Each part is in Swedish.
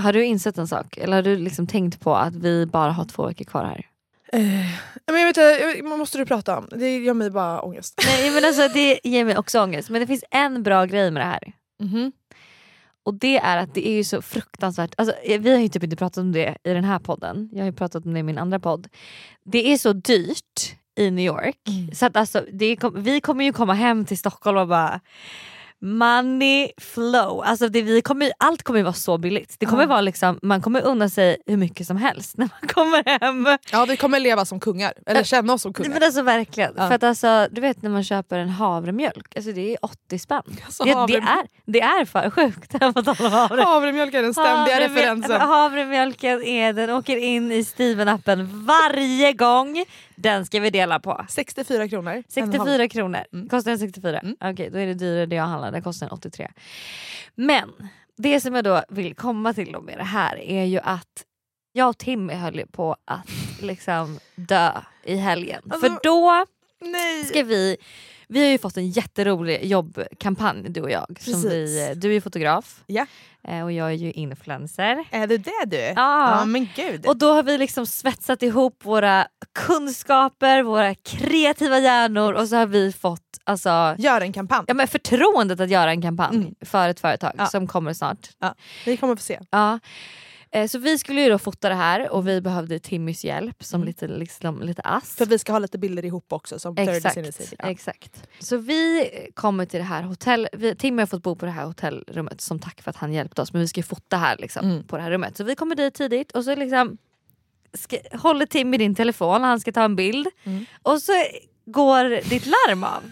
har du insett en sak? Eller har du liksom tänkt på att vi bara har två veckor kvar här? Eh, men jag vet inte, måste du prata om? Det gör mig bara ångest. Nej men alltså det ger mig också ångest. Men det finns en bra grej med det här. Mhm. Och det är att det är ju så fruktansvärt, alltså, vi har ju typ inte pratat om det i den här podden, jag har ju pratat om det i min andra podd. Det är så dyrt i New York Mm. så att alltså, det kom, vi kommer ju komma hem till Stockholm och bara Money flow, alltså det, vi kommer, allt kommer vara så billigt. Det kommer vara liksom, man kommer unna sig hur mycket som helst när man kommer hem. Ja vi kommer leva som kungar, eller känna oss som kungar. Men alltså verkligen, Ja. för att alltså, du vet när man köper en havremjölk, alltså det är 80 spänn. Alltså, det, det, är, det är för sjukt. havre. Havremjölk är den ständiga Havremjö- referensen. Havremjölken är, den åker in i Steven-appen varje gång. Den ska vi dela på. 64 kronor. En 64 kronor. Mm. Kostar den 64? Mm. Okej då är det dyrare det jag handlar, den kostar den 83. Men det som jag då vill komma till med det här är ju att jag och Timmy höll på att liksom dö i helgen. Alltså, För då Nej! ska vi, vi har ju fått en jätterolig jobbkampanj du och jag. Som vi, du är ju fotograf Ja. eh, och jag är ju influencer. Är det det du? Ja. ja men gud. Och då har vi liksom svetsat ihop våra kunskaper, våra kreativa hjärnor och så har vi fått alltså, Gör en kampanj. ja, men förtroendet att göra en kampanj Mm. för ett företag Ja. som kommer snart. Vi kommer få se. Ja. Eh, Så vi skulle ju då fota det här och vi behövde Timmys hjälp som Mm. lite, liksom, lite ass. För vi ska ha lite bilder ihop också som Exakt, vicinity. Ja. exakt. Så vi kommer till det här hotell, vi, Timmy har fått bo på det här hotellrummet som tack för att han hjälpte oss men vi ska ju fota här liksom, Mm. på det här rummet. Så vi kommer dit tidigt och så liksom ska, håller Timmy din telefon, han ska ta en bild Mm. och så går ditt larm av.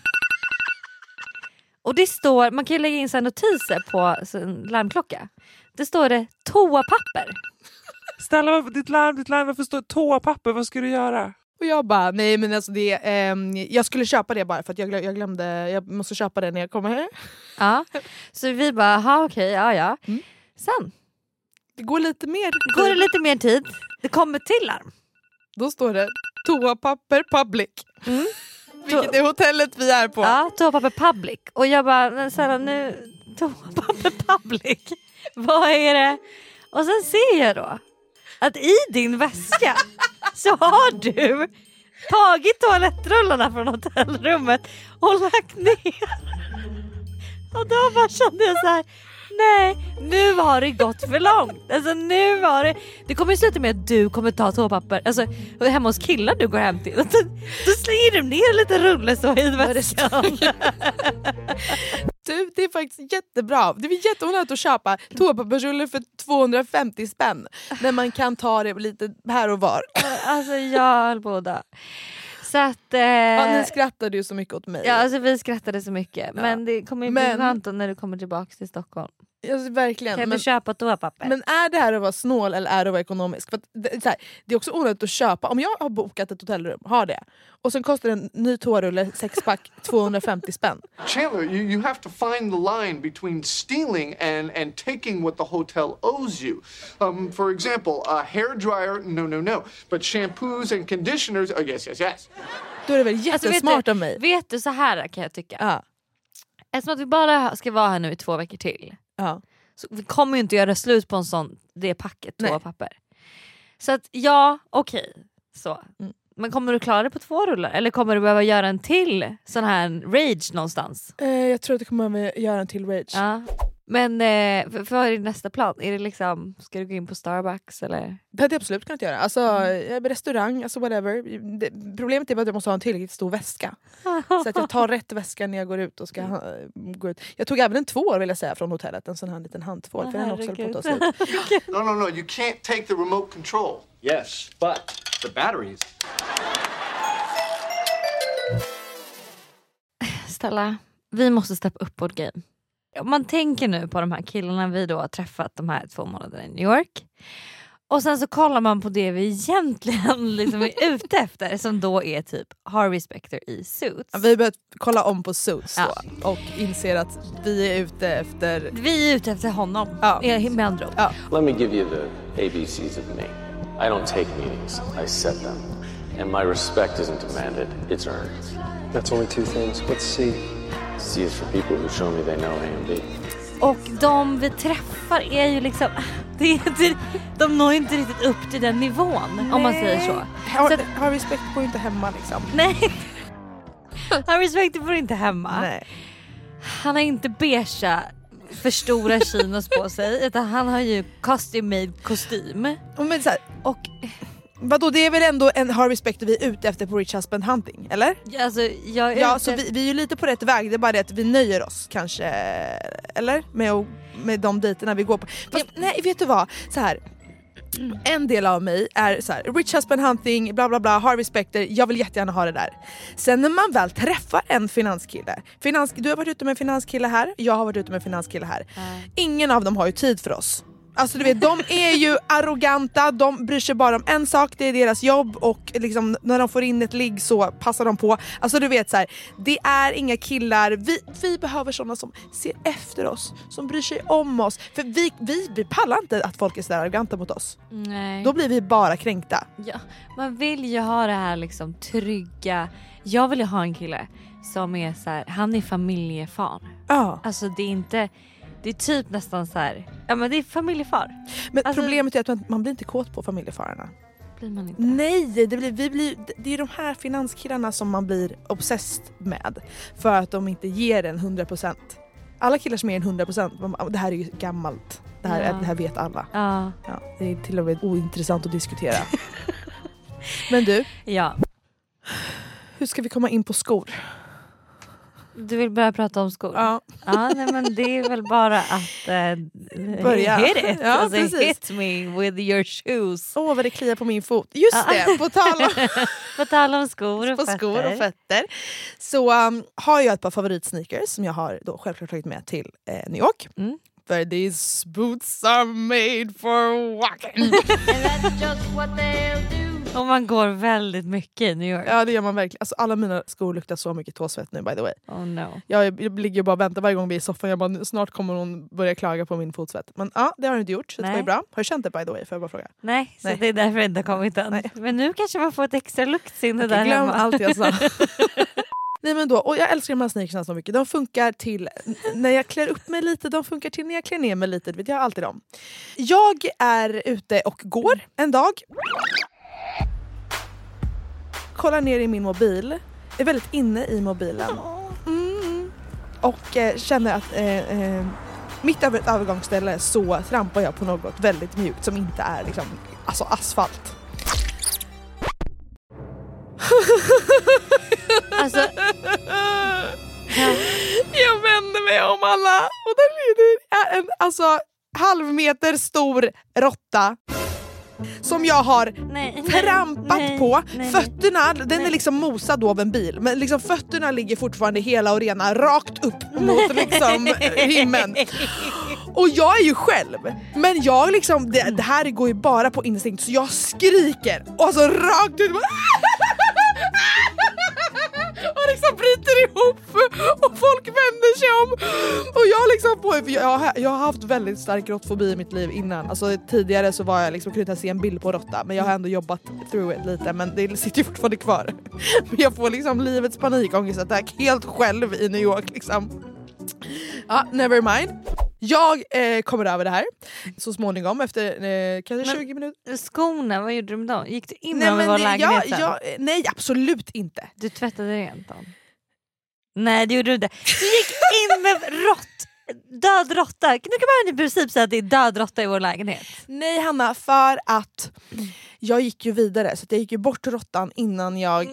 Och det står, man kan ju lägga in så notiser på så en larmklocka. Det står det toapapper. Snälla ditt larm, ditt larm, varför står toapapper? Vad ska du göra? Och jag bara, nej men alltså det, ehm, jag skulle köpa det bara för att jag, jag glömde, jag måste köpa det när jag kommer här. Ja. Så vi bara, aha, okej, ja ja. Mm. Sen Det går lite mer. går det lite mer tid, det kommer till larm. Då står det toapapper public. Mm. Vilket är hotellet vi är på. Ja, toapapper public. Och jag bara, men snälla nu, toapapper public, vad är det? Och sen ser jag då att i din väska så har du tagit toalettrullarna från hotellrummet och lagt ner. Och då bara kände jag så här. Nej, nu har det gått för långt. Alltså nu har det... Det kommer ju sluta med att du kommer ta toapapper alltså, hemma hos killar du går hem till. Då, slänger du ner lite rulle så i väskan. Du, det är faktiskt jättebra. Det är jätteonödigt att köpa toapappersrulle för 250 spänn när man kan ta det lite här och var. Alltså jag höll på att dö. Så att... Eh, Ja, ni skrattade ju så mycket åt mig. ja, alltså, vi skrattade så mycket. Men det kommer ju bli Men- skönt när du kommer tillbaka till Stockholm. Alltså, verkligen. Kan Men, du köpa toapapper? men är det här att vara snål eller är det att vara ekonomisk? För att det, så här, det är också onödigt att köpa. Om jag har bokat ett hotellrum, har det, och sen kostar en ny toarulle sexpack 250 spänn. Chandler, you, you have to find the line between stealing and, and taking what the hotel owes you. Um, for example, a hair dryer, no, no, no. But shampoos and conditioners, oh, yes, yes, yes. Då är det väl Alltså, jättesmart du, av mig. Vet du så här kan jag tycka. Ja, Eftersom att vi bara ska vara här nu i två veckor till. Ja. Så vi kommer ju inte göra slut på en sån, det packet toapapper. Så att ja, okej. Så. Mm. Men kommer du klara det på två rullar? Eller kommer du behöva göra en till sån här rage någonstans? Eh, jag tror att jag kommer behöva göra en till rage. Ja. Men eh, vad är din nästa plan? Är det liksom, ska du gå in på Starbucks eller? Det hade jag absolut kunnat göra. Alltså, Mm. eh, restaurang, alltså whatever. Det, problemet är bara att jag måste ha en tillräckligt stor väska. Så att jag tar rätt väska när jag går ut. och ska ha, gå ut. Jag tog även en tvål vill jag säga från hotellet. En sån här liten handtvål. för den också på att ta slut. No, no, no, you can't take the remote control. Yes, but the batteries. Stella, vi måste steppa upp vårt game. Om man tänker nu på de här killarna vi då har träffat de här två månaderna i New York. Och sen så kollar man på det vi egentligen liksom är ute efter som då är typ Harvey Specter i Suits. Ja, Vi har börjat kolla om på Suits Ja. då, och inser att vi är ute efter... Vi är ute efter honom, Ja. med andra ord. Ja. Let me give you the ABCs of me. I don't take meetings, I set them. And my respect isn't demanded, it's earned. That's only two things. What's C? Is for people who show me they know A and B. Och de vi träffar är ju liksom... Det är inte, de når inte riktigt upp till den nivån om man säger så. Har, så att, har respekt på inte hemma liksom. nej. Harry Specter får inte hemma. Nej. Han har inte beigea för stora chinos på sig utan han har ju custom made kostym. Men så här, Och vadå det är väl ändå en Harvey Specter vi är ute efter på Rich Husband Hunting, eller? alltså jag är Ja, ute- så vi, vi är ju lite på rätt väg, det är bara det att vi nöjer oss kanske, eller? Med, med de dejterna vi går på. Fast, nej, vet du vad? Så här. En del av mig är så här, Rich Husband Hunting, bla bla bla, Harvey Specter, jag vill jättegärna ha det där. Sen när man väl träffar en finanskille, finans, du har varit ute med en finanskille här, jag har varit ute med en finanskille här. Ingen av dem har ju tid för oss. Alltså du vet, de är ju arroganta, de bryr sig bara om en sak, det är deras jobb och liksom, när de får in ett ligg så passar de på. Alltså du vet så här, det är inga killar, vi, vi behöver sådana som ser efter oss, som bryr sig om oss. För vi, vi, vi pallar inte att folk är sådär arroganta mot oss. Nej. Då blir vi bara kränkta. Ja, man vill ju ha det här liksom trygga. Jag vill ju ha en kille som är så här, han är familjefar. Ja. Alltså det är inte, det är typ nästan så här, ja men det är familjefar. Men Alltså- problemet är att man, man blir inte kåt på familjefararna. Blir man inte. Nej, det blir, vi blir, det är de här finanskillarna som man blir obsessed med. För att de inte ger en 100%. Alla killar som ger en 100%, man- det här är ju gammalt. Det här, Ja. det här vet alla. Ja, Ja, det är till och med ointressant att diskutera. Men du, ja. hur ska vi komma in på skor? Du vill börja prata om skor? Ja. Ja, nej, men det är väl bara att uh, Börja. hit it. Ja, alltså, precis. hit me with your shoes. Åh vad det kliar på min fot. Just Ja. det, på tal om På tal om skor och på fötter. skor och fötter. Så um, har jag ett par favoritsneakers som jag har då självklart tagit med till eh, New York. Mm. För these boots are made for walking. Och man går väldigt mycket i New York. ja det gör man verkligen. Alltså, alla mina skor luktar så mycket tåsvett nu by the way. Oh no. Jag, jag ligger bara och väntar varje gång vi är i soffan. Jag bara, snart kommer hon börja klaga på min fotsvett. Men ja, det har hon inte gjort så det var ju Nej. bra. Har du känt det by the way? Får jag bara fråga? Nej, så Nej. det är därför det inte har kommit än. Nej. Men nu kanske man får ett extra luktsinne där Glöm hemma. allt jag sa. Nej men då, och jag älskar de här sneakersna så mycket. De funkar till när jag klär upp mig lite, de funkar till när jag klär ner mig lite. Vet jag har alltid dem. Jag är ute och går en dag. Kollar ner i min mobil. Är väldigt inne i mobilen. Mm. Och eh, känner att eh, eh, mitt över ett övergångsställe så trampar jag på något väldigt mjukt som inte är liksom, alltså asfalt. Alltså, Jag vänder mig om alla och där är en alltså, halv meter stor råtta som jag har nej, trampat nej, på. nej. Fötterna, den är liksom mosad av en bil men liksom fötterna ligger fortfarande hela och rena rakt upp mot liksom himlen. Och jag är ju själv, men jag liksom, det, det här går ju bara på instinkt så jag skriker och alltså rakt ut liksom bryter ihop och folk vänder sig om. Och jag liksom på, jag, har- jag har haft väldigt stark råttfobi i mitt liv innan. Alltså, tidigare så var jag liksom, kunde inte ens se en bild på råtta men jag har ändå jobbat through it lite men det sitter fortfarande kvar. Men jag får liksom livets panikångestattack helt själv i New York liksom. Ja, never mind. Jag eh, kommer över det här så småningom efter eh, kanske Men- 20 minuter. Skorna, vad gjorde du med dem? Gick du in med dem i jag, jag, nej absolut inte. Du tvättade rent dem? Nej det gjorde du inte. Du gick in med rått, död råtta. Nu kan man i princip säga att det är död råtta i vår lägenhet. Nej Hanna, för att jag gick ju vidare så jag gick ju bort råttan innan jag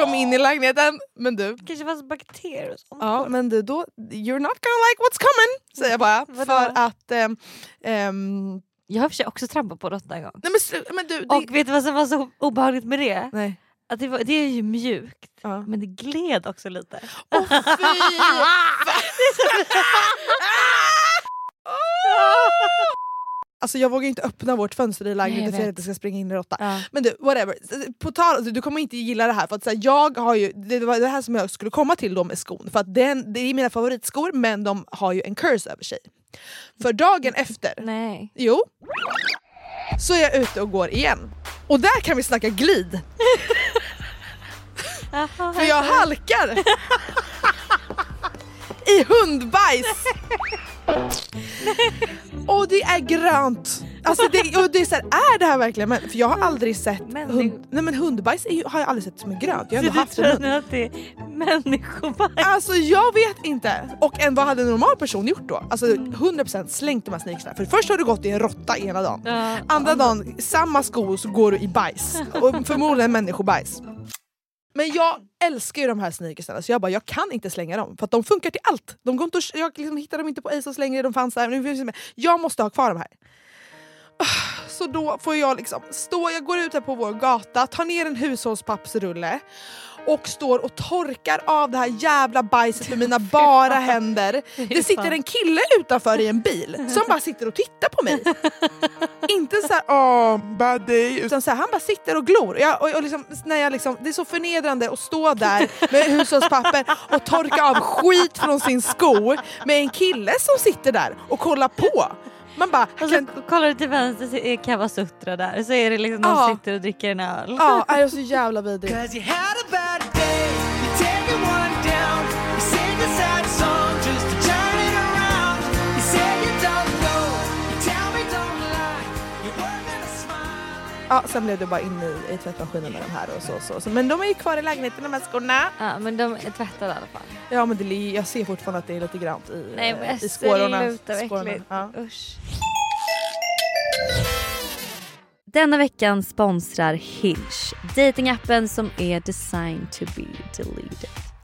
kom in i lägenheten. Men du, kanske fanns bakterier och sånt. ja, men du då, you're not gonna like what's coming säger jag bara. Vadå? för att ehm, ehm, Jag har i och för sig också trampat på råtta en gång. nej men, slu- men du, det, Och vet du vad som var så obehagligt med det? nej. Att det, var, det är ju mjukt Ja. men det gled också lite. Åh fy! Alltså jag vågar inte öppna vårt fönster i lägenheten för att jag inte ska springa in i råtta. Ja. Men du, whatever. På tal, alltså, du kommer inte gilla det här för att så här, jag har ju, det var det här som jag skulle komma till då med skon. För att den, det är mina favoritskor men de har ju en curse över sig. För dagen efter, Nej. jo, så är jag ute och går igen. Och där kan vi snacka glid. För jag halkar i hundbajs Och det är grönt! Alltså det, och det är, så här, är det här verkligen men, För jag har aldrig sett hund, nej men hundbajs är har jag aldrig sett som är grönt. Jag har ändå haft en hund. att det är människobajs? Alltså jag vet inte. Och en, vad hade en normal person gjort då? Alltså 100% slängt de här sneakersna. För först har du gått i en råtta ena dagen. Andra dagen, samma sko så går du i bajs. Och förmodligen människobajs. Men jag älskar ju de här sneakersarna så alltså, jag bara jag kan inte slänga dem för att de funkar till allt. De går inte och, jag liksom hittar dem inte på Asos längre, de fanns där. Nu finns med. Jag måste ha kvar de här. Öh, så då får jag liksom stå, jag går ut här på vår gata, tar ner en hushållspappsrulle och står och torkar av det här jävla bajset med mina bara händer. Det sitter en kille utanför i en bil som bara sitter och tittar på mig. Inte så här, åh bad day, utan så här, han bara sitter och glor. Jag, och, och liksom, när jag liksom, det är så förnedrande att stå där med hushållspapper och torka av skit från sin sko med en kille som sitter där och kollar på. Man bara, Och kan, kollar du till vänster så är Kawasutra där så är det liksom någon Ja. som sitter och dricker en öl. ja, jag är så jävla vidrig. Ja, sen blev det bara inne i, i tvättmaskinen med de här och så, så, så. Men de är ju kvar i lägenheten de här skorna. Ja, men de är tvättade i alla fall. Ja men det, li- jag ser fortfarande att det är lite grant i, Nej eh, men i skårorna. sluta vad skårorna. äckligt. Ja. Usch. Denna veckan sponsrar Hinge, datingappen som är designed to be deleted.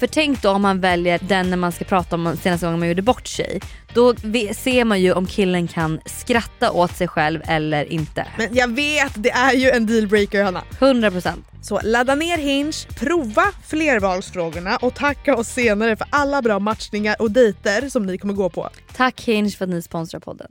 För tänk då om man väljer den när man ska prata om senaste gången man gjorde bort sig. Då ser man ju om killen kan skratta åt sig själv eller inte. Men jag vet, det är ju en dealbreaker Hanna. 100%. Så ladda ner Hinge, prova flervalsfrågorna och tacka oss senare för alla bra matchningar och dejter som ni kommer gå på. Tack Hinge för att ni sponsrar podden.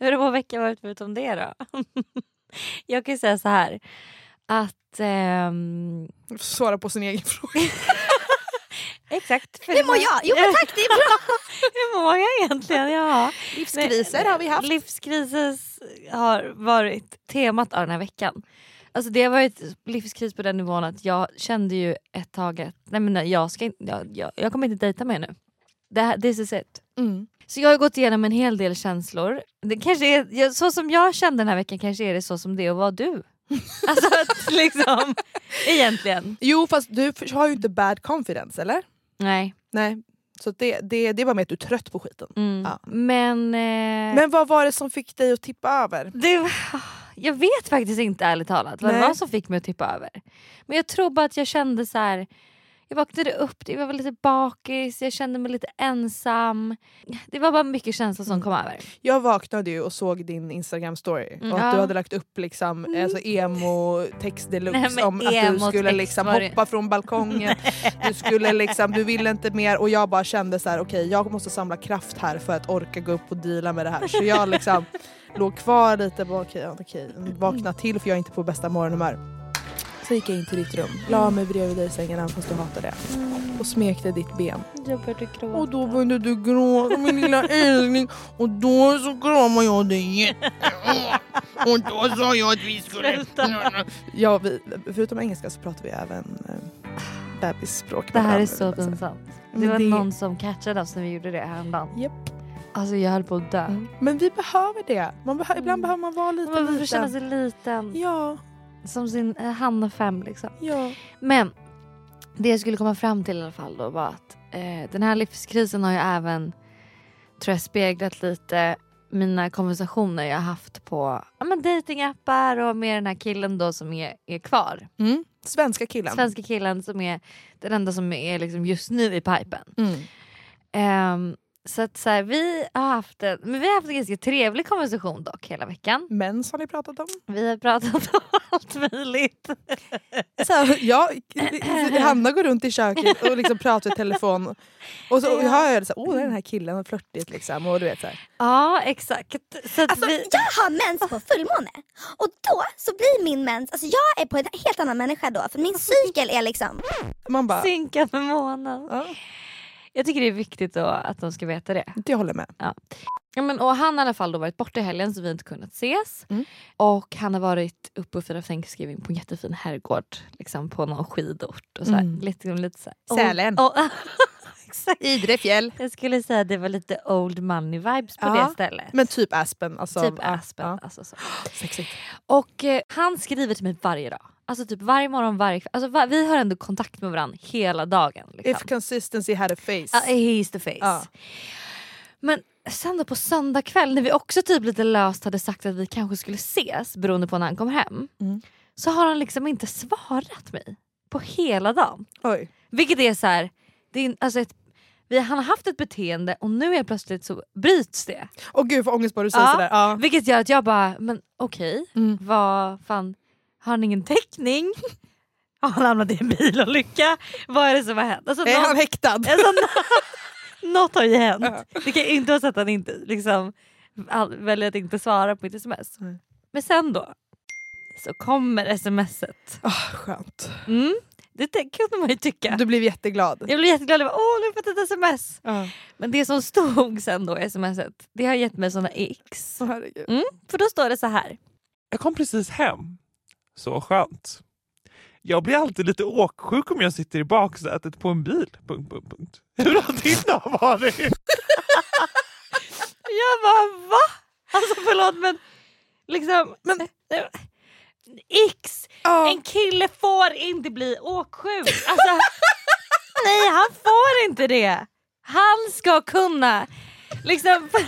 Hur har vår vecka varit förutom det då? Jag kan ju säga så här att ehm, Svara på sin egen fråga. Exakt. För Hur mår jag? Jo, men tack, det är bra. Hur mår jag egentligen? Ja. Livskriser har vi haft. Livskriser har varit temat av den här veckan. Alltså det har varit livskris på den nivån att jag kände ju ett tag att nej men nej, jag, ska, inte- jag, jag, jag kommer inte dejta mer nu. Det this is it. Mm. Så jag har gått igenom en hel del känslor. Det kanske är, så som jag kände den här veckan kanske är det så som det är att vara du. Alltså att liksom, egentligen. Jo fast du har ju inte bad confidence eller? Nej. Nej. Så det, det, det var med att du är trött på skiten. Mm. Ja. Men, eh, Men vad var det som fick dig att tippa över? det, jag vet faktiskt inte ärligt talat vad det var som fick mig att tippa över. Men jag tror bara att jag kände så här. Jag vaknade upp, jag var lite bakis, jag kände mig lite ensam. Det var bara mycket känslor som kom över. Jag vaknade ju och såg din instagram story Mm. och att Ja. du hade lagt upp liksom, alltså emo text deluxe Nej, om att du emo-text skulle liksom hoppa från balkongen. du skulle liksom, du ville inte mer och jag bara kände så här: okej jag måste samla kraft här för att orka gå upp och deala med det här. Så jag liksom låg kvar lite, okej, okej, vakna till för jag är inte på bästa morgonhumör. Så gick jag in till ditt rum, la mig bredvid dig i sängen även fast du hatar det och smekte ditt ben. Jag började gråta. Och då började du gråta min lilla älskling och då så kramade jag dig jättehårt. Och då sa jag att vi skulle... Sluta. Ja, vi, förutom engelska så pratar vi även eh, bebisspråk. Det här är så alltså. pinsamt. Det var det- någon som catchade oss när vi gjorde det häromdagen. Japp. Alltså jag höll på att dö. Mm. Men vi behöver det. Man behö- Ibland behöver man vara lite Man liten. känna sig liten. Ja, Som sin eh, Hanna fem liksom. ja. Men det jag skulle komma fram till i alla fall då var att eh, den här livskrisen har ju även tror jag speglat lite mina konversationer jag haft på ja, men datingappar och med den här killen då som är, är kvar. Mm. Svenska killen. Svenska killen som är den enda som är liksom just nu i pipen. Mm. Ehm, så att så här, vi har haft en, men vi har haft en ganska trevlig konversation dock hela veckan. Mens har ni pratat om. Vi har pratat om allt möjligt. Så jag, Hanna går runt i köket och liksom pratar i telefon. Och så Ja. hör jag det så här, åh det är den här killen, och flörtigt liksom. Och du vet så här. Ja exakt. Så att Alltså, vi, Jag har mens på fullmåne och då så blir min mens, alltså jag är på en helt annan människa då för min cykel är liksom Man bara, synkad med månen. ja, Jag tycker det är viktigt att de ska veta det. jag håller med. Ja, men, och han har i alla fall då varit borta i helgen så vi har inte kunnat ses. Mm. Och han har varit uppe och firat Thanksgiving på en jättefin herrgård. Liksom på någon skidort. Och så här, Mm. lite, lite så här, Sälen. oh, exakt. Idre fjäll. Jag skulle säga att det var lite old money vibes på Ja, det stället. Men typ Aspen. Alltså, typ ja, Aspen. Ja, Alltså så. sexigt. Och eh, han skriver till mig varje dag. Alltså typ varje morgon, varje kväll. Alltså, vi har ändå kontakt med varandra hela dagen. Liksom. If consistency had a face. Ja, he's the face. Ja. Men sen då på söndag kväll när vi också typ lite löst hade sagt att vi kanske skulle ses beroende på när han kom hem. Mm. Så har han liksom inte svarat mig på hela dagen. Oj. Vilket är så här, det är alltså ett, vi, han har haft ett beteende och nu är plötsligt så bryts det. Och gud vad ångest bara du säger Ja. sådär. Ja. Vilket gör att jag bara, men okej, Mm. vad fan, har han ingen täckning? Har han hamnat i en bilolycka? Vad är det som har hänt? Alltså, Är någon- han häktad? Alltså, nå- något har ju hänt. Det kan ju inte vara så att han inte liksom, all, väljer att inte svara på mitt sms. Nej. Men sen då så kommer smset. Ah, skönt. Mm, det kunde man ju tycka. Du blev jätteglad. Jag blev jätteglad. Jag bara, Åh, nu har jag fått ett sms. Ja. Men det som stod sen då i smset, det har gett mig såna x. Herregud. Mm, för då står det så här. Jag kom precis hem. Så skönt. Jag blir alltid lite åksjuk om jag sitter i baksätet på en bil. Punkt, punkt, punkt. Hur har din dag varit? Jag bara va? Alltså förlåt men liksom Men- X! Ja. En kille får inte bli åksjuk. Alltså, nej han får inte det. Han ska kunna liksom för,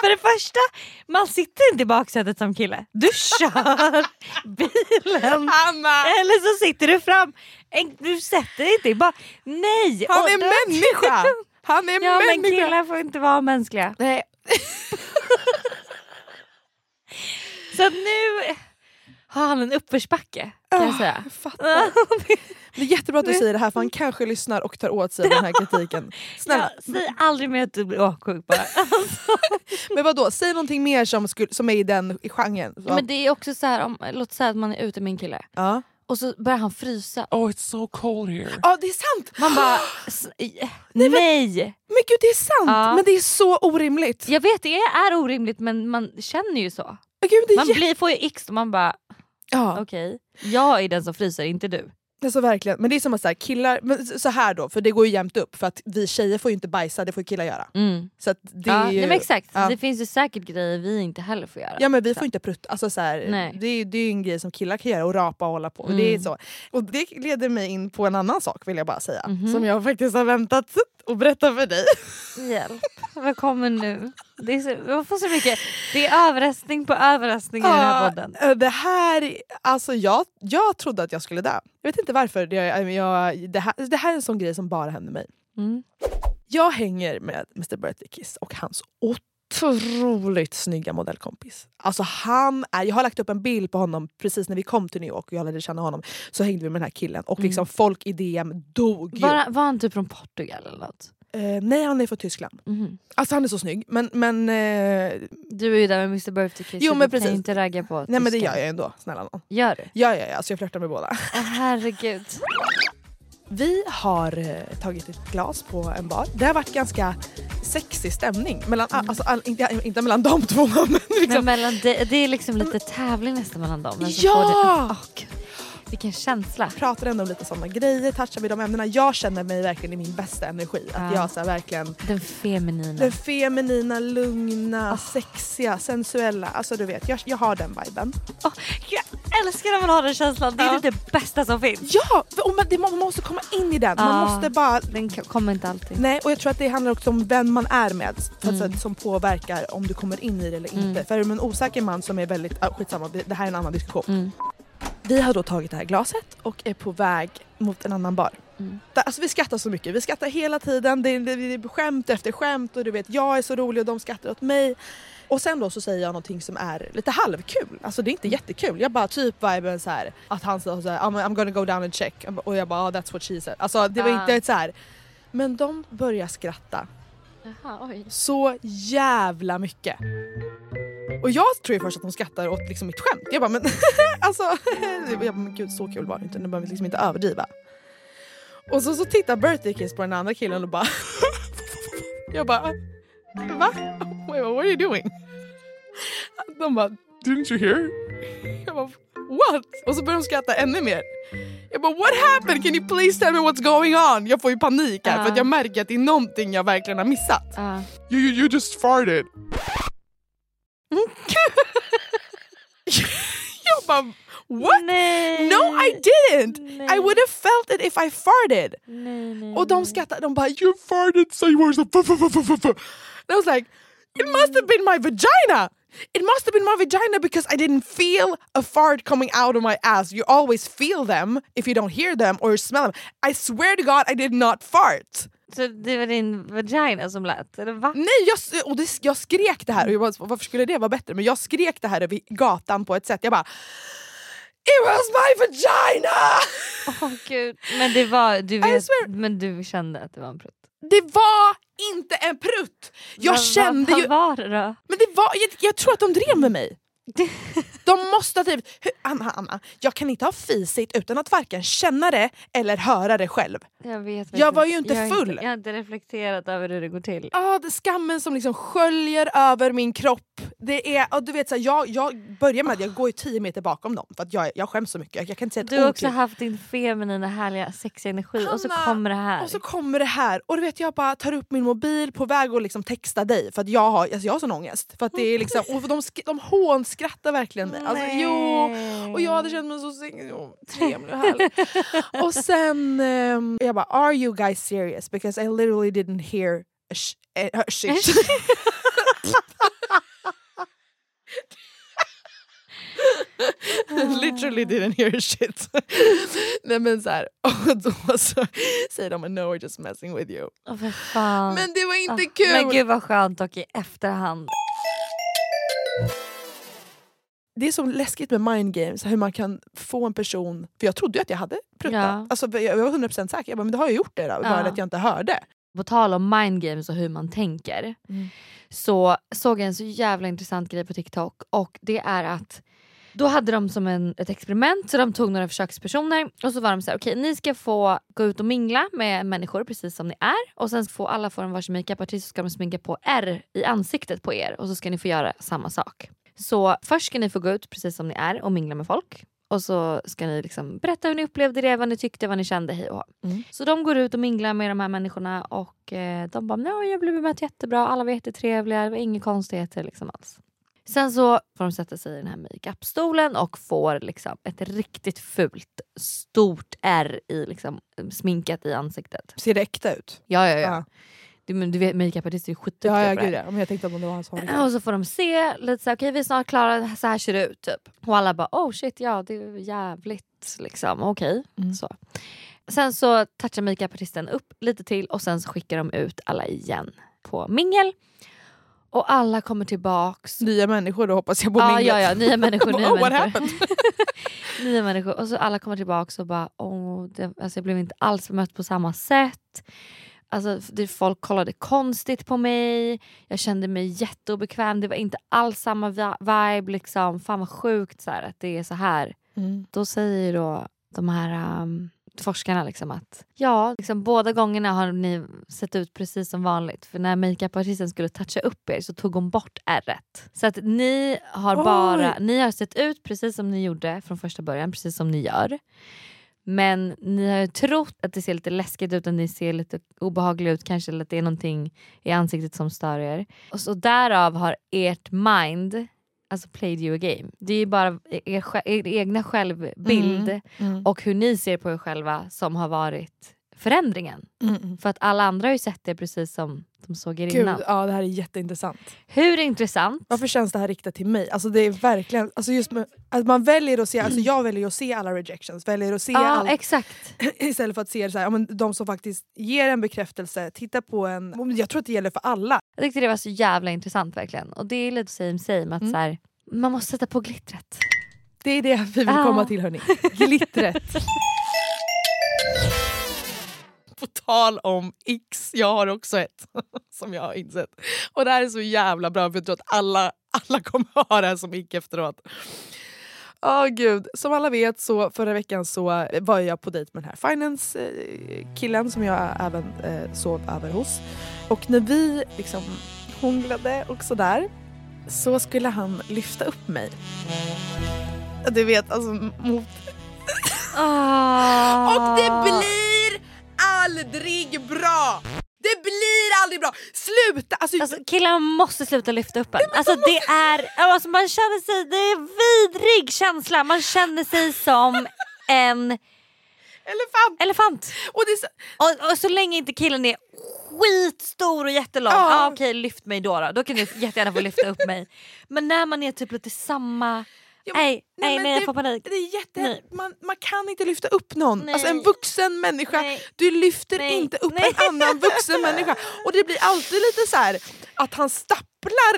för det första, man sitter inte i baksätet som kille. Du kör bilen. Hanna! Eller så sitter du fram. En, du sätter dig inte i bak... Nej! Han är då- människa! Han är Ja men människa! killar får inte vara mänskliga. Nej. Så nu har han en uppförsbacke kan jag Ah, säga. jag fattar. Det är jättebra att du säger det här för han kanske lyssnar och tar åt sig den här kritiken. Snälla. Ja, säg aldrig mer att du blir åksjuk bara. Men vad då? säg någonting mer som, skulle, som är i den i genren. Ja, men det är också så här, om, låt säga att man är ute med en kille ja. och så börjar han frysa. Oh, it's so cold here. ja, det är sant! Man bara, i- nej! Men gud det är sant! Ja. Men det är så orimligt. Jag vet det är orimligt men man känner ju så. Gud, det, är Man blir, får ju x och man bara ja, okej, jag är den som fryser inte du. Alltså verkligen. Men det är som att så här, killar, men så här då, för det går ju jämnt upp för att vi tjejer får ju inte bajsa, det får killar göra. Mm. Så det Ja, är ju, nej, men exakt, ja. det finns ju säkert grejer vi inte heller får göra. Ja men vi får inte prutta, alltså så här, det, är, det är ju en grej som killar kan göra och rapa och hålla på. Mm. Det är så. Och det leder mig in på en annan sak vill jag bara säga. Mhm. Som jag faktiskt har väntat att berätta för dig. Hjälp, vad kommer nu? Det är så, jag får så mycket, det är överraskning på överraskning i den här podden. Ja, Det här, alltså jag, jag trodde att jag skulle dö. Jag vet inte varför. Det, jag, jag, det, här, det här är en sån grej som bara händer mig. Mm. Jag hänger med Mr Birthday Kiss och hans otroligt snygga modellkompis. Alltså han är, jag har lagt upp en bild på honom precis när vi kom till New York och jag lärde känna honom. Så hängde vi med den här killen och liksom folk i DM dog ju. Var, var han typ från Portugal eller något? Eh, nej han är från Tyskland. Mhm. Alltså han är så snygg. Men, men, eh, Du är ju där med Mr Birthday Kiss Jo, men du kan precis. ju inte ragga på nej men det gör jag ändå. Snälla nån. Gör du? Ja, ja, ja, alltså jag flörtar med båda. Åh, herregud. Vi har eh, tagit ett glas på en bar. Det har varit ganska sexig stämning. Mellan, alltså, all, inte, inte mellan de två men Men liksom. mellan, det, det är liksom lite tävling nästan mellan dem. som Ja! det. Gud. Vilken känsla. pratar ändå om lite sådana grejer, touchar vid de ämnena. Jag känner mig verkligen i min bästa energi. Att Ja. jag så verkligen Den feminina. den feminina, lugna, Ah. sexiga, sensuella. Alltså du vet, jag, jag har den viben. Åh, jag älskar när man har den känslan. Det är Ja. typ det bästa som finns. Ja! Och man, det, man måste komma in i den. Man Ja. måste bara... Den kommer inte alltid. Nej, och jag tror att det handlar också om vem man är med. Mm. sätt som påverkar om du kommer in i det eller inte. Mm. För är du en osäker man som är väldigt... Ah, skitsamma, det här är en annan diskussion. Mm. Vi har då tagit det här glaset och är på väg mot en annan bar. Mm. Alltså vi skrattar så mycket, vi skrattar hela tiden, det är, det är skämt efter skämt och du vet jag är så rolig och de skrattar åt mig. Och sen då så säger jag någonting som är lite halvkul, alltså det är inte jättekul. Jag bara typ viben så här att han sa så här, I'm, I'm gonna go down and check och jag bara oh, that's what she said. Alltså det var Ah. inte så här. Men de börjar skratta Jaha, oj. så jävla mycket. Och jag tror ju först att de skrattar åt liksom mitt skämt. Jag bara men alltså, jag bara, men gud så kul var det inte, nu behöver vi liksom inte överdriva. Och så, så tittar birthday kiss på den andra killen och bara Jag bara va? Wait, what are you doing? De bara Didn't you hear? jag bara what? Och så börjar de skratta ännu mer. Jag bara what happened? Can you please tell me what's going on? Jag får ju panik här för Ja. att jag märker att det är någonting jag verkligen har missat. Ja. You, you, you just farted. jag bara what? Nej. No I didn't! Nej. I would have felt it if I farted. Nej, nej, Och de skrattade, de bara You farted so you were so. And I was like, it must have been my vagina! It must have been my vagina because I didn't feel a fart coming out of my ass. You always feel them if you don't hear them or smell them. I swear to God I did not fart. Så det var din vagina som lät? Eller va? Nej, jag, och det, jag skrek det här och jag bara, varför skulle det vara bättre? Men jag skrek det här över gatan på ett sätt. Jag bara It was my vagina! Åh gud. Men det var, du vet, men du kände att det var en prutt? Det var inte en prutt! Jag Vad- kände vad, ju... Vad var det då? Men det var, jag, jag tror att de drev med mig. De måste. Hur- Anna, Anna, jag kan inte ha fisit utan att varken känna det eller höra det själv. Jag vet Jag var ju inte jag full. jag har inte reflekterat över hur det går till. Ah, det skammen som liksom sköljer över min kropp. Det är, ah, du vet, så här, jag, jag börjar med att jag går ju 10 meter bakom dem för att jag, jag skäms så mycket. Jag, kan inte säga Du har också haft din feminina härliga sexiga energi och så kommer det här. Och så kommer det här och du vet jag bara tar upp min mobil på väg att liksom texta dig för att jag har, alltså jag har sån ångest. För att det är liksom, och de, de hånskrattar verkligen mig. Alltså, jo, och jag hade känt mig så trevlig och härlig. och sen ehm, jag bara are you guys serious? Because I literally didn't hear a, sh- eh, a shit. Literally didn't hear shit. Nej men så här, och då så säger de no we're just messing with you. Fan. Men det var inte Ah, kul! Men gud vad skönt och i efterhand. Det är så läskigt med mind games, hur man kan få en person... För jag trodde ju att jag hade pruttat. Ja. Alltså, jag var 100% säker, jag bara, men det har jag gjort det då, bara Ja. att jag inte hörde. På tal om mind games och hur man tänker Mm. så såg jag en så jävla intressant grej på TikTok och det är att då hade de som en, ett experiment så de tog några försökspersoner och så var de så här: okej ni ska få gå ut och mingla med människor precis som ni är och sen får alla få en varsin makeupartist så ska de sminka på R i ansiktet på er och så ska ni få göra samma sak. Så först ska ni få gå ut precis som ni är och mingla med folk och så ska ni liksom berätta hur ni upplevde det, vad ni tyckte, vad ni kände, hej och. Mm. Så de går ut och minglar med de här människorna och eh, de bara "Ja, jag blev bemött jättebra, alla var jättetrevliga, det var inga konstigheter liksom alls. Sen så får de sätta sig i den här makeupstolen och får liksom ett riktigt fult stort R i liksom, sminkat i ansiktet. Ser det äkta ut? Ja ja ja. Ja. Du, men du vet makeupartister är skitduktiga Ja, ja, på det gud, här. ja. Men jag tänkte att det var hans håll. Och så får de se lite såhär, okej vi är snart klara, så här ser det ut typ. Och alla bara oh shit ja det är jävligt liksom, okej. Mm. Så. Sen så touchar makeupartisten upp lite till och sen så skickar de ut alla igen på mingel. Och alla kommer tillbaks. Nya människor då hoppas jag på Ja, minglet. ja, ja, nya människor. nya oh, människor. nya människor. Och så alla kommer tillbaks och bara åh, det, alltså jag blev inte alls bemött på samma sätt. Alltså, det, folk kollade konstigt på mig, jag kände mig jätteobekväm, det var inte alls samma vi- vibe. Liksom. Fan vad sjukt så här, att det är så här. Mm. Då säger då de här um, forskarna liksom att ja, liksom, båda gångerna har ni sett ut precis som vanligt. För när makeupartisten skulle toucha upp er så tog hon bort ärret. Så att ni har Oj. bara, ni har sett ut precis som ni gjorde från första början, precis som ni gör. Men ni har ju trott att det ser lite läskigt ut och ni ser lite obehagliga ut kanske eller att det är någonting i ansiktet som stör er. Och så därav har ert mind alltså played you a game. Det är ju bara er, er egna självbild Mm, mm. och hur ni ser på er själva som har varit förändringen. Mm. För att alla andra har ju sett det precis som de såg er Gud, innan. ja, det här är jätteintressant. Hur intressant? Varför känns det här riktat till mig? Alltså det är verkligen, alltså just med, att man väljer att se, alltså jag väljer att se alla rejections, väljer att se Ja allt exakt. istället för att se så här, ja, men de som faktiskt ger en bekräftelse, titta på en, jag tror att det gäller för alla. Jag tyckte det var så jävla intressant verkligen. Och det är lite same same att Mm. så här, man måste sätta på glittret. Det är det vi vill Ah. komma till hörni. Glittret. På tal om X, jag har också ett som jag har insett. Och det här är så jävla bra för jag tror att alla, alla kommer ha det här som ick efteråt. Åh gud. Som alla vet så förra veckan så var jag på dejt med den här finance-killen som jag även eh, sov över hos. Och när vi liksom hånglade och sådär så skulle han lyfta upp mig. Du vet, alltså mot... Ah. Och det blir aldrig bra! Det blir aldrig bra! Sluta! Alltså, Alltså, killar måste sluta lyfta upp en. Alltså, det är, alltså, man känner sig, det är en vidrig känsla. Man känner sig som en elefant! elefant. Och så... Och, och så länge inte killen är skitstor och jättelång, Ja. ah, okej lyft mig då, då. Då kan ni jättegärna få lyfta upp mig. Men när man är typ lite samma... Nej, nej, nej, jag det- får panik. Det är jätte... Man, man kan inte lyfta upp någon. Nej. Alltså en vuxen människa, Nej. du lyfter inte upp en annan vuxen människa. Och det blir alltid lite så här att han stapplar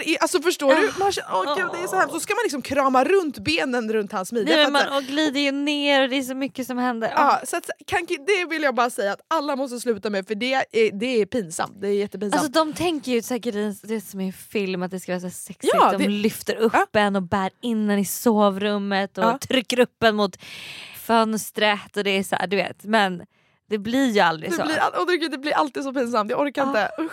i, alltså förstår du? Man känner, åh gud det är så hemskt. Så ska man liksom krama runt benen runt hans midja. Nej, men man, och glider ju ner och det är så mycket som händer. Ja, så att, kan, det vill jag bara säga att alla måste sluta med för det är, det är pinsamt. Det är jättepinsamt. Alltså de tänker ju säkert det är som i en film att det ska vara så sexigt. Ja, de det- lyfter upp Ja. en och bär in en i sovrummet och Ja. trycker upp en mot fönstret och det är så här, du vet. Men det blir ju aldrig det, så. blir, och det, det blir alltid så pinsamt, jag orkar inte. Usch.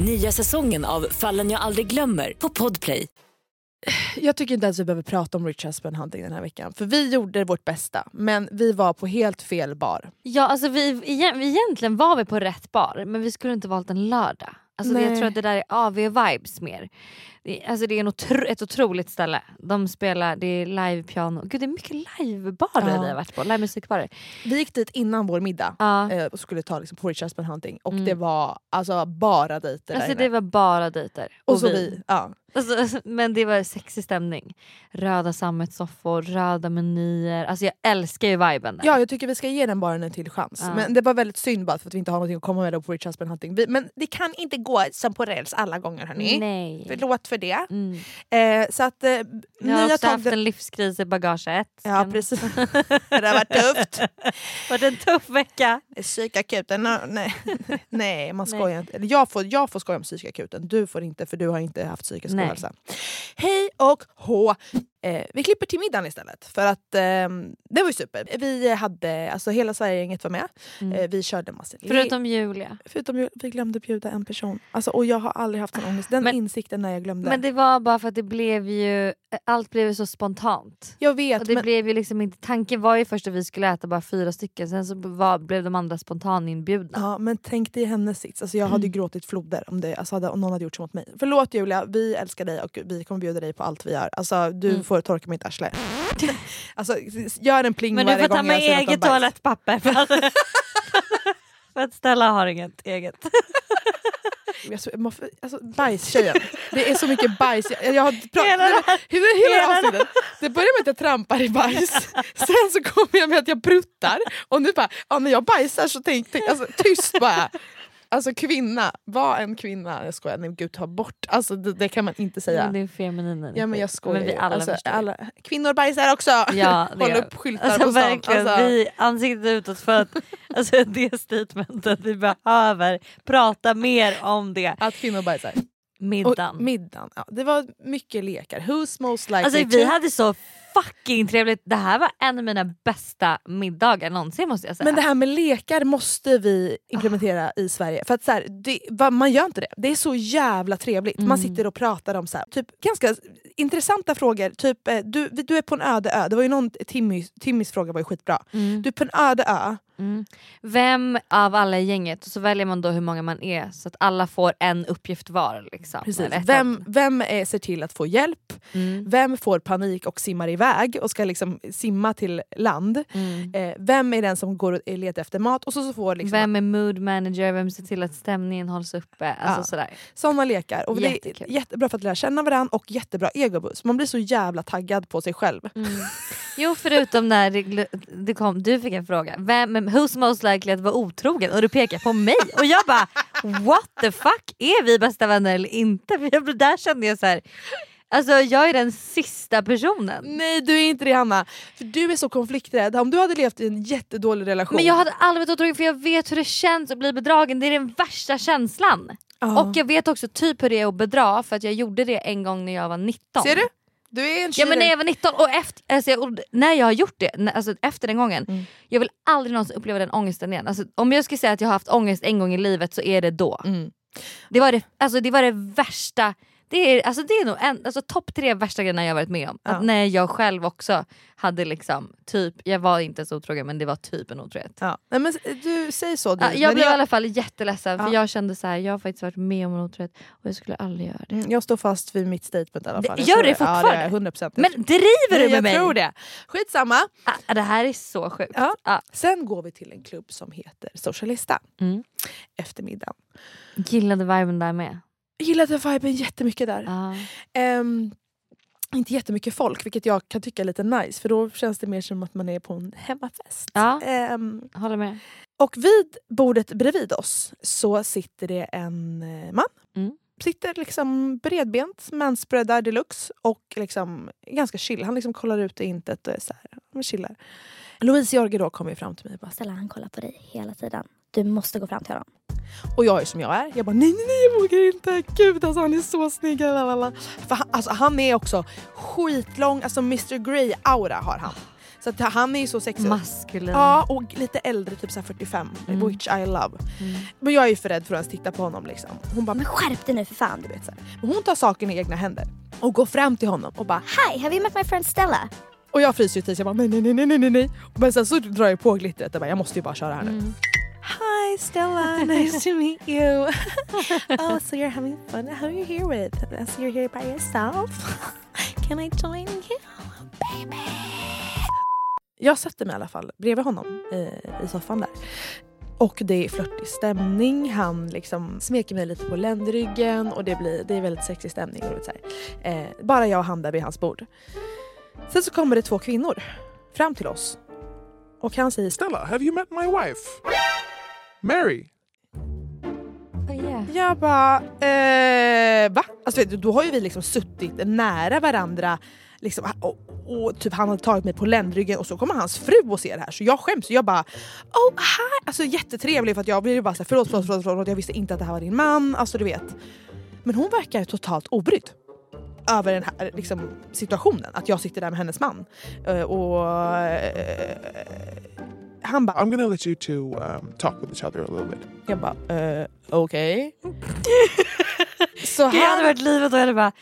Nya säsongen av Fallen jag aldrig glömmer på Podplay. Jag tycker inte ens vi behöver prata om Rich Husband Hunting den här veckan. För vi gjorde vårt bästa, men vi var på helt fel bar. Ja, alltså vi, igen- vi, egentligen var vi på rätt bar men vi skulle inte valt en lördag. Alltså det, jag tror att det där är AV-vibes mer. Det, alltså det är en otro, ett otroligt ställe. De spelar, det är live-piano. Gud det är mycket livebarer Ja. vi har varit på. Livemusikbarer. Vi gick dit innan vår middag Ja. eh, och skulle ta liksom, Rich Husband Hunting och Mm. det var alltså bara dejter Alltså där det inne. var bara dejter. Och så vi. Ja. Alltså, men det var sexig stämning. Röda sammetssoffor, röda menyer. Alltså jag älskar ju viben där. ja, jag tycker vi ska ge den baren en till chans. Ja. Men det var väldigt synd bara för att vi inte har någonting att komma med på Rich Husband Hunting. Vi, men det kan inte gå som på räls alla gånger hörni. Nej. Förlåt för det. Mm. Eh, så att eh, Jag har också haft en livskris i bagaget. Ja precis. det har varit tufft. Varit en tuff vecka. Psykakuten, no, nej. nej man skojar inte. Eller jag, får, jag får skoja om psykakuten, du får inte för du har inte haft psykisk hälsa. Hej och hå! Eh, vi klipper till middagen istället för att eh, det var ju super. Vi hade, alltså hela Sverigegänget var med. Mm. Eh, vi körde massor. Förutom Julia. Förutom ju- vi glömde bjuda en person. Alltså, och jag har aldrig haft sån ångest. Den Men- insikten när jag glömde. Men det var bara för att det blev ju, allt blev ju så spontant. jag vet Och det men, blev ju liksom inte, tanken var ju först att vi skulle äta bara fyra stycken, sen så var, blev de andra spontaninbjudna. Ja, men tänk dig hennes sits. Alltså, jag hade ju gråtit floder om, det, alltså, hade, om någon hade gjort så mot mig. Förlåt Julia, vi älskar dig och vi kommer bjuda dig på allt vi gör. Alltså, du Mm. Får torka mitt arsle. alltså, gör en pling Men du får ta med eget toalettpapper. För att, för att Stella har inget eget. alltså, bajstjejen. Det är så mycket bajs. Jag, jag har Hela hela, hela avsnittet. Det börjar med att jag trampar i bajs, sen så kommer jag med att jag pruttar och nu bara, ja, när jag bajsar så tänk, tänk alltså, tyst bara. Alltså kvinna, var en kvinna. Jag skojar, nej gud ta bort. Alltså, det, det kan man inte säga. Men det är feminin energi. Ja men jag skojar Men vi alla alltså, alla, Kvinnor bajsar också! Ja, Håll upp vi. skyltar alltså, på stan. Alltså, Vi ansiktet utåt för att alltså, det statementet vi behöver prata mer om det. Att kvinnor bajsar. Middagen. Och middagen. Ja, det var mycket lekar. Who's most likely Alltså vi to... hade så fucking trevligt. Det här var en av mina bästa middagar någonsin måste jag säga. Men det här med lekar måste vi implementera i Sverige. För att så här, det, va, Man gör inte det. Det är så jävla trevligt. Man Mm. sitter och pratar om så här, typ, ganska intressanta frågor. Typ, eh, du, du är på en öde ö. Det var ju någon, Timmys, Timmys fråga var ju skitbra. Mm. Du är på en öde ö. Mm. Vem av alla i gänget, och så väljer man då hur många man är så att alla får en uppgift var. Liksom. Precis. Vem, vem är, ser till att få hjälp? Mm. Vem får panik och simmar iväg och ska liksom simma till land? Mm. Eh, vem är den som går och letar efter mat? Och så, så får liksom Vem är mood manager, vem ser till att stämningen hålls uppe? Alltså Ja. sådär. Såna lekar. Och det är jättebra för att lära känna varandra och jättebra egoboost. Man blir så jävla taggad på sig själv. Mm. Jo förutom när det, det kom, du fick en fråga. Vem, who's most likely att vara otrogen? Och du pekar på mig. Och jag bara what the fuck? Är vi bästa vänner eller inte? För jag, där kände jag så här. Alltså jag är den sista personen. Nej du är inte det Hanna. För du är så konflikträdd. Om du hade levt i en jättedålig relation. Men jag hade aldrig varit otrogen för jag vet hur det känns att bli bedragen. Det är den värsta känslan. Ja. Och jag vet också typ hur det är att bedra för att jag gjorde det en gång när jag var 19. Ser du? Du är en Ja men när jag var 19 och, efter, alltså, och när jag har gjort det, alltså, efter den gången, Mm. jag vill aldrig någonsin uppleva den ångesten igen. Alltså, om jag skulle säga att jag har haft ångest en gång i livet så är det då. Mm. Det, var det, alltså, det var det värsta, det är, alltså, det är nog en, alltså, topp tre värsta grejerna jag varit med om. Ja. Att när jag själv också hade liksom, typ, jag var inte så otrogen men det var typ en otrohet. Ja. Nej, men du säger så. Du. Ja, jag Men blev i alla fall jätteledsen för Ja. jag kände så här, jag har faktiskt varit med om en otrohet och jag skulle aldrig göra det. Jag står fast vid mitt statement i alla Det- fall. Jag gör det Ja, fortfarande? det är 100%. Men driver du med jag mig? tror det. Skitsamma. Ah, det här är så sjukt. Ja. Ah. Sen går vi till en klubb som heter Socialista. Mm. Eftermiddagen. Gillade viben där med. Gillade viben jättemycket där. Ah. Ehm, inte jättemycket folk, vilket jag kan tycka är lite nice. För då känns det mer som att man är på en hemmafest. Ja, Ehm, håller med. och vid bordet bredvid oss så sitter det en eh, man. Mm. Sitter liksom bredbent, manspreadar deluxe och liksom ganska chill. Han liksom kollar ut i intet och är så här, chillar. Louise Jorge då kommer fram till mig och bara Stella han kollar på dig hela tiden. Du måste gå fram till honom. Och jag är som jag är. Jag bara nej, nej, nej, jag vågar inte. Gud, alltså, han är så snygg. Lalala. För han, alltså, han är också skitlång, alltså Mr Grey-aura har han. Så att han är ju så sexig. Maskulin. Ja, och lite äldre, typ så här 45. Mm. Which I love. Mm. Men jag är ju för rädd för att ens titta på honom. Liksom. Hon bara, Men skärp dig nu för fan. du vet, så här. Men hon tar saken i egna händer och går fram till honom och bara Hi, have you met my friend Stella? och jag fryser ju till så jag bara nej, nej, nej, nej, nej, nej. Men sen så drar jag på glittret och bara, jag måste ju bara köra här nu. Mm. Hi Stella, nice to meet you. oh, so you're having fun? Who are you here with? So you're here by yourself? Can I join you? Baby. Jag sätter mig i alla fall bredvid honom eh, i soffan där. Och det är flörtig stämning, han liksom smeker mig lite på ländryggen och det, blir, det är väldigt sexig stämning. Och så här. Eh, bara jag och han där vid hans bord. Sen så kommer det två kvinnor fram till oss. Och han säger Stella, have you met my wife? Mary? Yeah. Jag bara, eh, va? Alltså, vet du, då har ju vi liksom suttit nära varandra liksom, och, och typ han hade tagit mig på ländryggen och så kommer hans fru och ser det här så jag skäms. Jag bara, oh hi! Alltså jättetrevlig för att jag blev bara såhär, förlåt, förlåt, förlåt, förlåt, jag visste inte att det här var din man. Alltså du vet. Men hon verkar totalt obrydd över den här liksom, situationen, att jag sitter där med hennes man. Eh, och eh, han bara, I'm gonna let you two um, talk with each other a little bit. jag bara, eh, okej. så Det hade varit livet och jag hade bara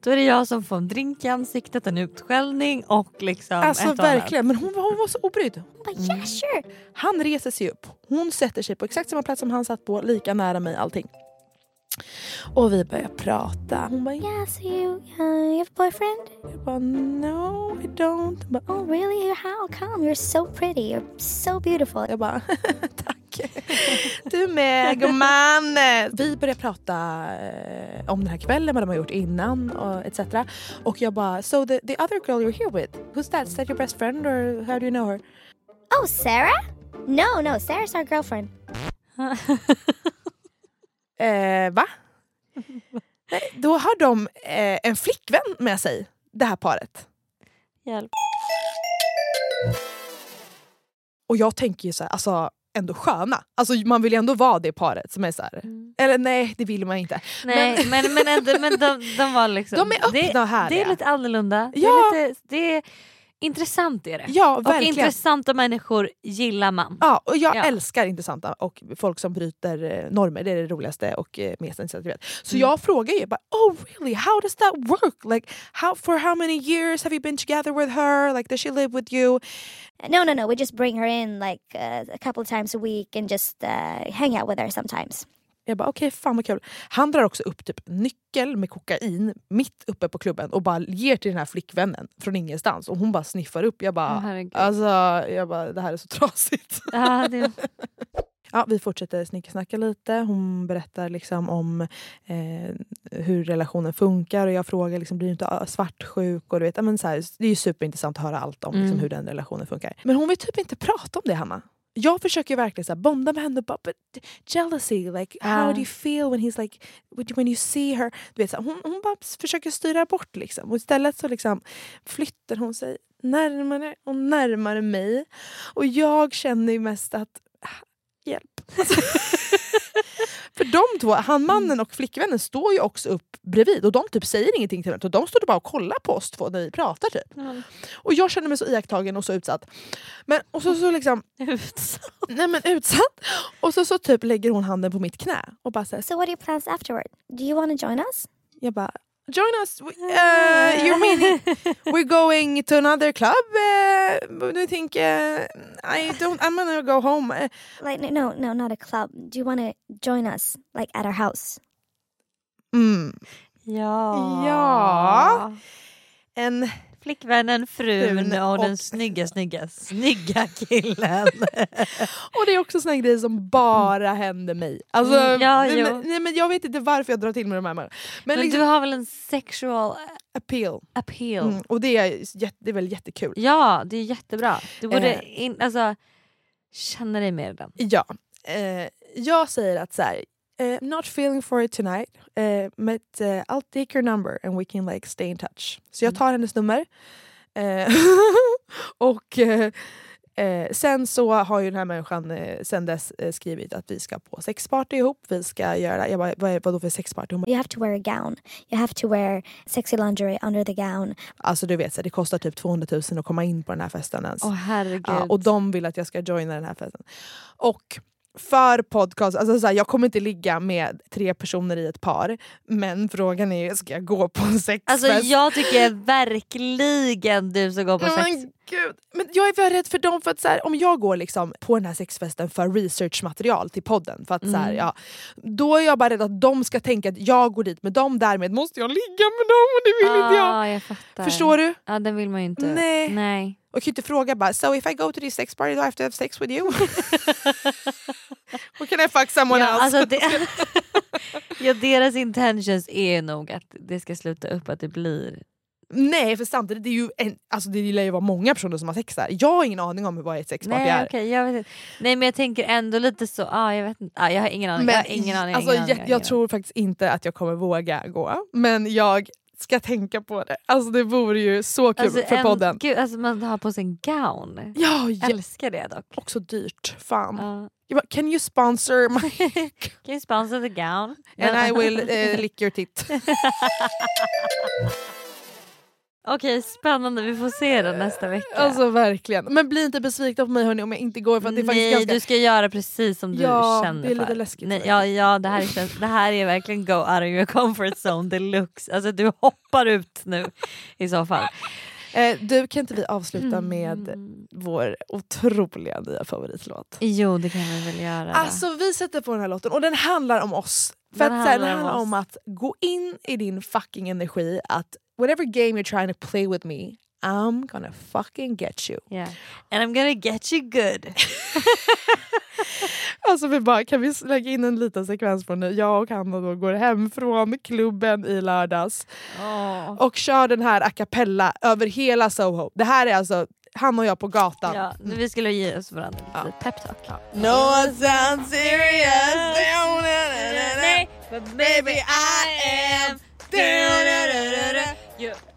då är det jag som får en drink i ansiktet, en utskällning och liksom Alltså ett verkligen, men hon, var- hon var så obrydd. Hon bara yeah sure. Han reser sig upp, hon sätter sig på exakt samma plats som han satt på, lika nära mig allting. Och vi börjar prata. Hon bara, Yeah, so you, uh, you have a boyfriend? jag bara no I don't. Bara, Oh really? How come? You're so pretty. You're so beautiful. jag bara tack. Du med gumman. Vi började prata eh, om den här kvällen, vad de har gjort innan och etc. Och jag bara, so the, the other girl you're here with, who's that? Is that your best friend or how do you know her? Oh, Sarah? No, no, Sarah's our girlfriend. Eh, va? Nej, Då har de eh, en flickvän med sig, det här paret. Hjälp. Och jag tänker ju så här, alltså ändå sköna. Alltså man vill ju ändå vara det paret som är så här. Eller nej, det vill man inte. Nej, men, men, ändå, men de, de var liksom... De är öppna det, och härliga. Det är lite annorlunda. Ja. Det är, lite, det är intressant är det. Ja, och verkligen. intressanta människor gillar man. Ja, och jag Ja. älskar intressanta och folk som bryter eh, normer. Det är det roligaste och eh, mest intressanta jag vet. Så Mm. jag frågar ju bara, oh really, how does that work? Like, how, for how many years have you been together with her? Like, does she live with you? No, no, no. We just bring her in like uh, a couple of times a week and just uh, hang out with her sometimes. Jag bara okej, fan vad kul. Han drar också upp typ nyckel med kokain mitt uppe på klubben och bara ger till den här flickvännen från ingenstans. Och hon bara sniffar upp. Jag bara, herregud. alltså, jag bara det här är så trasigt. Ja, det, Ja, vi fortsätter snickesnacka lite. Hon berättar liksom om eh, hur relationen funkar och jag frågar liksom, blir du inte svartsjuk? Och du vet, men så här, det är superintressant att höra allt om liksom, Mm. hur den relationen funkar. Men hon vill typ inte prata om det Hanna. Jag försöker verkligen så här, bonda med henne bara but jealousy, like how Ja. do you feel when he's like when you see her? Du vet, så här, hon, hon bara försöker styra bort liksom. Och istället så liksom flyttar hon sig närmare och närmare mig. Och jag känner ju mest att ah, hjälp. För de två, han mannen och flickvännen står ju också upp bredvid och de typ säger ingenting till varandra. De står bara och kollar på oss två när vi pratar typ. Och jag känner mig så iakttagen och så utsatt. Men, och så, så liksom... Utsatt? Nej men utsatt. Och så, så typ lägger hon handen på mitt knä och bara säger So what are your plans afterward? Do you want to join us? Jag bara Join us! We- Uh, you mean we're going to another club? Uh, do you think uh, I don't? I'm gonna go home. Uh, Like no, no, not a club. Do you want to join us, like at our house? Mm. Ja. Ja. En Flickvännen, frun Frun och den och- snygga, snygga, snygga killen. Och det är också såna grejer som bara händer mig. Alltså, Mm, ja, nej, men, nej, men jag vet inte varför jag drar till med de här människorna. Men, liksom, du har väl en sexual appeal. appeal? Mm, och det är, det är väl jättekul. Ja, det är jättebra. Du borde Eh. in, alltså, känna dig mer i den. Ja. Eh, jag säger att så här, eh, not feeling for it tonight, eh, but eh, I'll take your number and we can like stay in touch. Så Mm. jag tar hennes nummer. Eh, och eh, sen så har ju den här människan eh, sen dess skrivit att vi ska på sexparty ihop. Vi ska göra, jag bara, vad är vadå för sexparty? Hon You have to wear a gown. You have to wear sexy lingerie under the gown. Alltså du vet, så det kostar typ 200 000 att komma in på den här festen ens. Åh herregud. Ja, och de vill att jag ska joina den här festen. Och för podcast, alltså så här, jag kommer inte ligga med tre personer i ett par. Men frågan är ju, ska jag gå på en sexfest? Alltså jag tycker verkligen du ska gå på Men sex. gud. Men jag är väldigt rädd för dem, för att så här, om jag går liksom på den här sexfesten för researchmaterial till podden, för att, så här, Mm. ja, då är jag bara rädd att de ska tänka att jag går dit med dem, därmed måste jag ligga med dem och det vill inte jag. Ah, jag fattar. Förstår du? Ja, den vill man ju inte. Nej. Nej. Och kan inte fråga bara so if I go to this sex party do I have to have sex with you? Or can I fuck someone Ja, else? alltså det, ja, deras intentions är nog att det ska sluta upp att det blir... Nej för samtidigt det är ju en, alltså det lär ju vara många personer som har sex där. Jag har ingen aning om vad ett sexparty Nej, är. okej, jag vet inte. Nej men jag tänker ändå lite så, ah, jag vet inte. Ah, jag har ingen aning. jag har ingen aning. alltså, ingen aning, jag, jag tror faktiskt inte att jag kommer våga gå. Men jag ska tänka på det. Alltså det vore ju så kul Alltså, för en- podden. Gud, alltså man har på sig en gown. Ja, Jag ja, älskar det dock. också dyrt. Fan. Jag bara, Can you sponsor my... Can you sponsor the gown? And I will eh, lick your tit. Okej, spännande. Vi får se den nästa vecka. Alltså verkligen. Men bli inte besvikna på mig hörni om jag inte går för att det är faktiskt Nej, ganska... du ska göra precis som du Ja, känner det är lite för. läskigt Nej, ja, ja, det, här är, det här är verkligen go out of your comfort zone deluxe. Alltså du hoppar ut nu i så fall. Eh, du, kan inte vi avsluta Mm. med vår otroliga nya favoritlåt? Jo, det kan vi väl göra. då. Alltså vi sätter på den här låten och den handlar om oss. För Den att, så här, den handlar om handlar om att gå in i din fucking energi att whatever game you're trying to play with me I'm gonna fucking get you. Yeah. And I'm gonna get you good. Alltså vi bara, kan vi lägga in en liten sekvens från när jag och Hanna då går hem från klubben i lördags och kör den här a cappella över hela Soho. Det här är alltså han och jag på gatan. Ja, nu vi skulle ge oss varandra lite peptalk. No one sounds serious. Nej, but baby I am.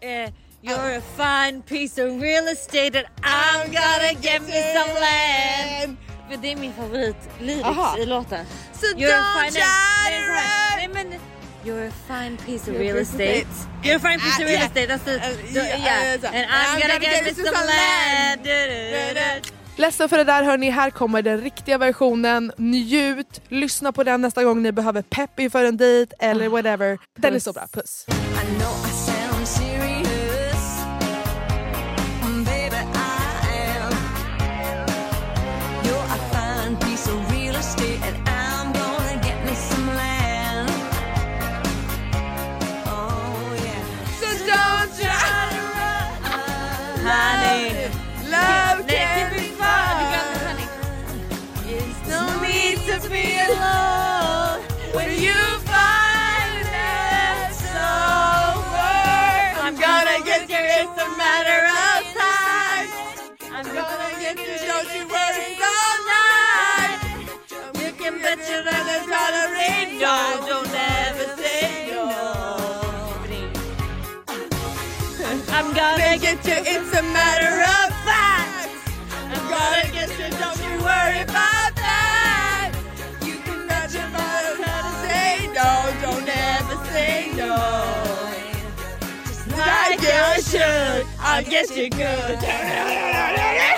Eh, you're a fine piece of real estate and I'm gonna get me some land. För det är min favorit lyrics Aha. i låten. So You're a don't fine- nej, så här. Nej men You're a fine piece of real estate. You're a fine piece Ah, of real yeah. estate. That's the, Uh, yeah, uh, And I'm gonna get me some land. Du, du, du. Ledsen för det där hörni, här kommer den riktiga versionen. Njut, lyssna på den nästa gång ni behöver pepp inför en dejt eller whatever. Den är så bra, puss. I gonna get you, it's a matter of fact. I'm gonna get you, don't you worry about that. You can bet your mother gonna say no, don't ever say no. Like you should, I'll get you good.